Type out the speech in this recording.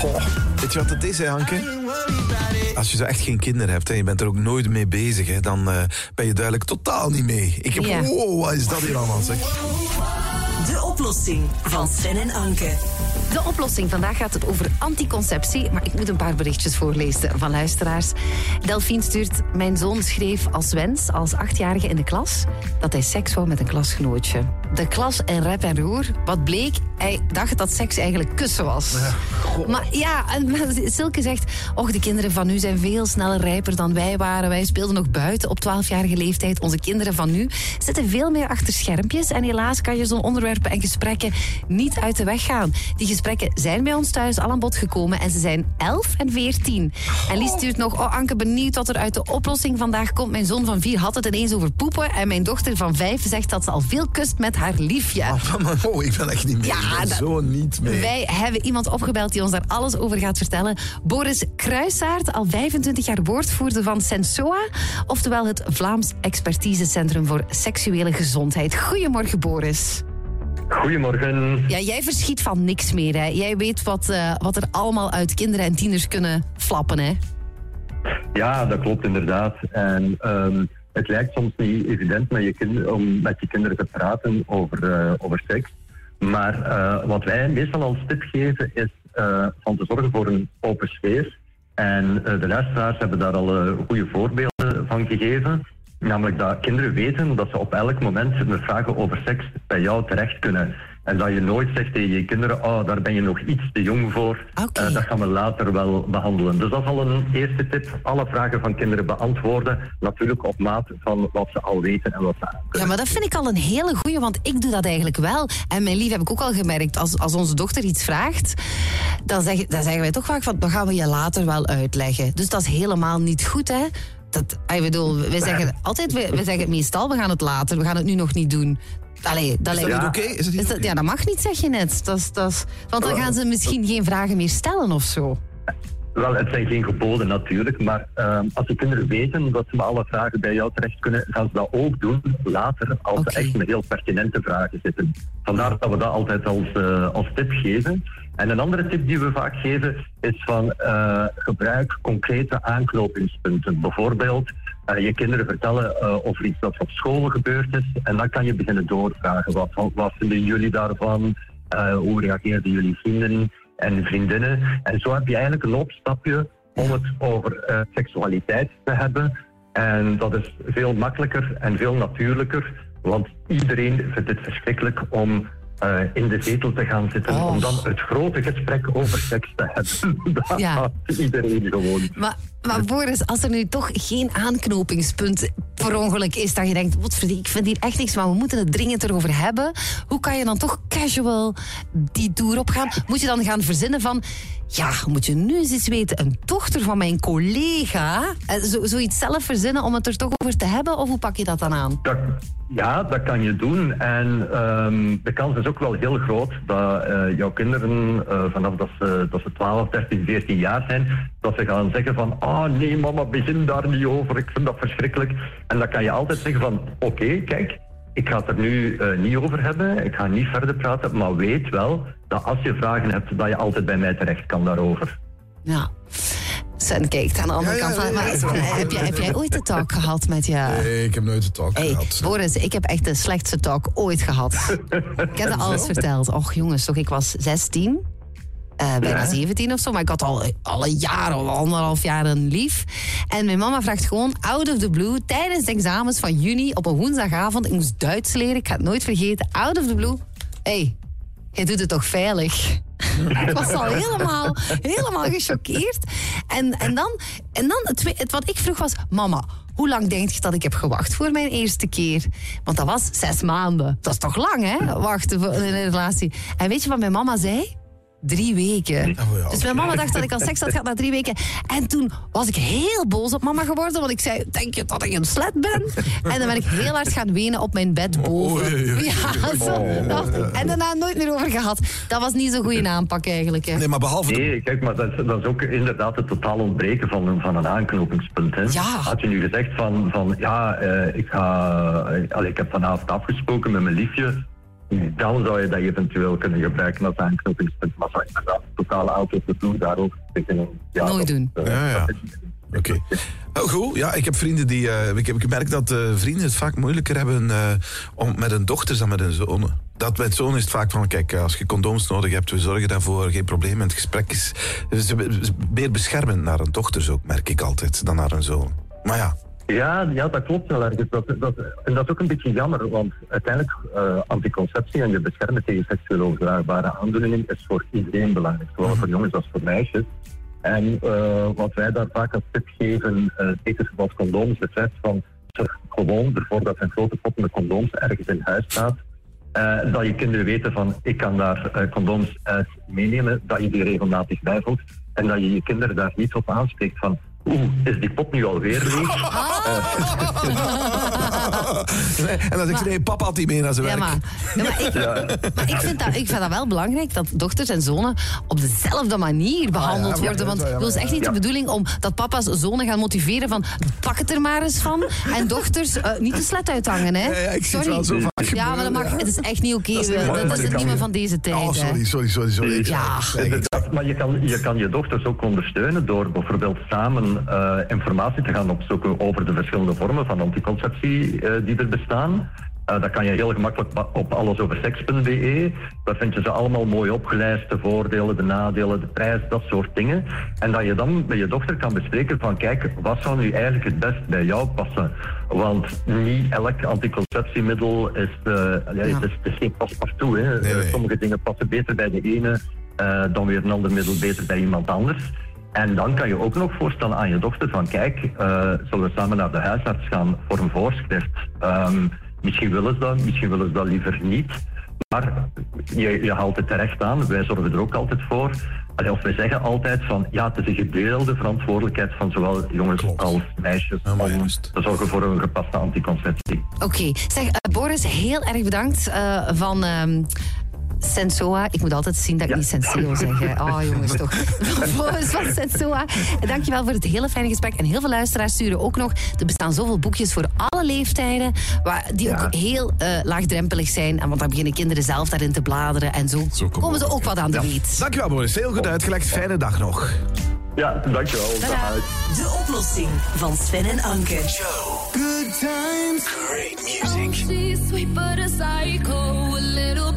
Goh, weet je wat het is, hè, Hanke? Als je zo echt geen kinderen hebt en je bent er ook nooit mee bezig, hè, dan uh, ben je duidelijk totaal niet mee. Ik heb, Ja. wow, wat is dat hier allemaal, zeg? De oplossing van Sven en Anke. De oplossing vandaag gaat het over anticonceptie, maar ik moet een paar berichtjes voorlezen van luisteraars. Delphine stuurt: Mijn zoon schreef als wens, als achtjarige in de klas, dat hij seks wou met een klasgenootje. De klas en rep en roer. Wat bleek? Hij dacht dat seks eigenlijk kussen was. maar ja, en maar Silke zegt: Och, de kinderen van nu zijn veel sneller rijper dan wij waren. Wij speelden nog buiten op 12-jarige leeftijd. Onze kinderen van nu zitten veel meer achter schermpjes. En helaas kan je zo'n onderwerpen en gesprekken niet uit de weg gaan. Die gesprekken zijn bij ons thuis al aan bod gekomen en ze zijn 11 en 14. En Lies stuurt nog, oh Anke, benieuwd wat er uit de oplossing vandaag komt. Mijn zoon van 4 had het ineens over poepen en mijn dochter van 5 zegt dat ze al veel kust met haar liefje. Maar, oh, ik ben echt niet mee. Ja, dat- zo niet mee. Wij hebben iemand opgebeld die ons daar alles over gaat vertellen. Boris Kruisaert, al 25 jaar woordvoerder van Sensoa, oftewel het Vlaams Expertisecentrum voor Seksuele Gezondheid. Goedemorgen, Boris. Goedemorgen. Ja, jij verschiet van niks meer. Hè. Jij weet wat, eh, wat er allemaal uit kinderen en tieners kunnen flappen. Hè. Ja, dat klopt inderdaad. En ehm, het lijkt soms niet evident met je om met je kinderen te praten over, eh, over seks. Maar eh, wat wij meestal als tip geven is van te zorgen voor een open sfeer. En de luisteraars hebben daar al goede voorbeelden van gegeven. Namelijk dat kinderen weten dat ze op elk moment met vragen over seks bij jou terecht kunnen. En dat je nooit zegt tegen je kinderen, oh, daar ben je nog iets te jong voor. Oké. Eh, dat gaan we later wel behandelen. Dus dat is al een eerste tip. Alle vragen van kinderen beantwoorden. Natuurlijk op maat van wat ze al weten en wat ze aan Ja, maar dat vind ik al een hele goeie, want ik doe dat eigenlijk wel. En mijn lief heb ik ook al gemerkt, als, als onze dochter iets vraagt, dan, zeg, dan zeggen wij toch vaak van, dan gaan we je later wel uitleggen. Dus dat is helemaal niet goed, hè. Dat, ik bedoel, wij zeggen altijd, wij zeggen meestal, we gaan het later, we gaan het nu nog niet doen. Allee, dat Is dat niet oké? Is het niet Is dat- oké? ja, dat mag niet, zeg je net. Dat is, dat want dan gaan ze misschien geen vragen meer stellen of zo. Wel, het zijn geen geboden natuurlijk, maar ehm, als de kinderen weten dat ze met alle vragen bij jou terecht kunnen, gaan ze dat ook doen later als Oké. ze echt met heel pertinente vragen zitten. Vandaar dat we dat altijd als, eh, als tip geven. En een andere tip die we vaak geven is van eh, gebruik concrete aanknopingspunten. Bijvoorbeeld eh, je kinderen vertellen over iets dat op school gebeurd is en dan kan je beginnen doorvragen. Wat, wat vinden jullie daarvan? Hoe reageerden jullie vrienden en vriendinnen? En zo heb je eigenlijk een opstapje om het over eh, seksualiteit te hebben. En dat is veel makkelijker en veel natuurlijker, want iedereen vindt het verschrikkelijk om eh, in de zetel te gaan zitten, Oh. om dan het grote gesprek over seks te hebben. Dat Ja. iedereen gewoon. Maar, maar Boris, als er nu toch geen aanknopingspunt per ongeluk is, dat je denkt, wat ik vind hier echt niks, maar we moeten het dringend erover hebben. Hoe kan je dan toch casual die tour opgaan? Moet je dan gaan verzinnen van, ja, moet je nu eens iets weten, een dochter van mijn collega, eh, zo, zoiets zelf verzinnen om het er toch over te hebben? Of hoe pak je dat dan aan? Dat, ja, dat kan je doen. En ehm, de kans is ook wel heel groot dat eh, jouw kinderen, eh, vanaf dat ze, dat ze 12, 13, 14 jaar zijn, dat ze gaan zeggen van, ah nee mama, begin daar niet over, ik vind dat verschrikkelijk. En dan kan je altijd zeggen van, oké, kijk, ik ga het er nu eh, niet over hebben, ik ga niet verder praten, maar weet wel dat als je vragen hebt, dat je altijd bij mij terecht kan daarover. Ja. Sven kijkt aan de andere Ja, kant van, maar. Sven, heb, jij, heb jij ooit de talk gehad met je... Nee, ik heb nooit de talk Hey, gehad. Boris, ik heb echt de slechtste talk ooit gehad. ik heb er alles verteld. Och jongens, toch, ik was 16. eh, bijna Ja. 17 of zo, maar ik had al, al een jaar of anderhalf jaar een lief. En mijn mama vraagt gewoon out of the blue tijdens de examens van juni op een woensdagavond. Ik moest Duits leren, ik ga het nooit vergeten. Out of the blue. hey, jij doet het toch veilig? ik was al helemaal, helemaal gechoqueerd. En, en dan, en dan het, het wat ik vroeg was: Mama, hoe lang denk je dat ik heb gewacht voor mijn eerste keer? Want dat was zes maanden. Dat is toch lang, hè? Wachten voor in een relatie. En weet je wat mijn mama zei? Drie weken. Oh ja. Dus mijn mama dacht dat ik al seks had gehad na drie weken. En toen was ik heel boos op mama geworden. Want ik zei, denk je dat ik een slet ben? En dan ben ik heel hard gaan wenen op mijn bed boven. Ja, zo. Dat- en daarna nooit meer over gehad. Dat was niet zo'n goede aanpak eigenlijk. Hè. Nee, maar behalve Nee, kijk, maar dat is, dat is ook inderdaad het totaal ontbreken van, een- van een aanknopingspunt. Hè. Ja. Had je nu gezegd van, van ja, eh, ik, ga, allee, ik heb vanavond afgesproken met mijn liefje dan zou je dat eventueel kunnen gebruiken als aanknopingspunt. Maar zou inderdaad totale auto-vervoer daar ook beginnen. Ja, Nooit dat- doen. eh, Ja, ja. Oké. Oh, goed, ja, ik heb vrienden die. eh, ik heb gemerkt dat eh, vrienden het vaak moeilijker hebben eh, om, met hun dochters dan met hun zonen. Dat met zonen is het vaak van: kijk, als je condooms nodig hebt, we zorgen daarvoor, geen probleem. En het gesprek is, is meer beschermend naar hun dochters ook, merk ik altijd, dan naar hun zoon. Maar ja, Ja, ja, dat klopt wel ergens. Dat, en dat is ook een beetje jammer, want uiteindelijk uh, anticonceptie en je beschermen tegen seksueel overdraagbare aandoeningen is voor iedereen belangrijk, zowel voor jongens als voor meisjes. En uh, wat wij daar vaak als tip geven, uh, zeker wat condooms betreft, van zorg gewoon ervoor dat een grote pot met condooms ergens in huis staat. Dat je kinderen weten van ik kan daar condooms uit meenemen, dat je die regelmatig bijvoegt en dat je je kinderen daar niet op aanspreekt van Oeh, is die pot nu alweer leeg? en dan zeg je, nee, papa had die mee naar zijn Ja, werk. maar, ja, maar, ik, maar ik, vind dat, ik vind dat wel belangrijk dat dochters en zonen op dezelfde manier behandeld Ah, ja, worden. Want het is echt niet ja. de bedoeling om dat papa's zonen gaan motiveren van pak het er maar eens van. En dochters eh, niet de slet uithangen. Hè. Ja, ja, ik zie het Sorry. wel zo vaak Ja, maar dat mag, het is echt niet oké. Dat is Dat, dat, het niet meer van deze tijd. Oh, sorry, sorry, sorry. sorry. Ik- Ja. maar je kan, je kan je dochters ook ondersteunen door bijvoorbeeld samen eh, informatie te gaan opzoeken over de verschillende vormen van anticonceptie eh, die er bestaan. Eh, dat kan je heel gemakkelijk op allesoverseks.be. Daar vind je ze allemaal mooi opgelijst, de voordelen, de nadelen, de prijs, dat soort dingen. En dat je dan met je dochter kan bespreken van kijk, wat zou nu eigenlijk het best bij jou passen? Want niet elk anticonceptiemiddel is, eh, ja, het is, het is geen paspartout. Hè. Nee, nee. Sommige dingen passen beter bij de ene dan weer een ander middel beter bij iemand anders. En dan kan je ook nog voorstellen aan je dochter van kijk, eh, zullen we samen naar de huisarts gaan voor een voorschrift. Ehm, misschien willen ze dat, misschien willen ze dat liever niet. Maar je, je haalt het terecht aan, wij zorgen er ook altijd voor. Allee, Of wij zeggen altijd van ja, het is een gedeelde verantwoordelijkheid van zowel jongens Klopt. als meisjes om juist. te zorgen voor een gepaste anticonceptie. Oké, zeg eh, Boris, heel erg bedankt eh, van ehm Sensoa. Ik moet altijd zien dat ik Ja. niet Senseo zeg. Oh jongens, toch. Boris van Sensoa. Dankjewel voor het hele fijne gesprek. En heel veel luisteraars sturen ook nog. Er bestaan zoveel boekjes voor alle leeftijden, waar, die Ja. ook heel eh, laagdrempelig zijn. En want dan beginnen kinderen zelf daarin te bladeren. En zo, komen ze ook wat aan de weet. Dankjewel, Boris. Heel goed uitgelegd. Fijne dag nog. Ja, dankjewel. Tada. De oplossing van Sven en Anke. Good times. She's sweet but a psycho, a little.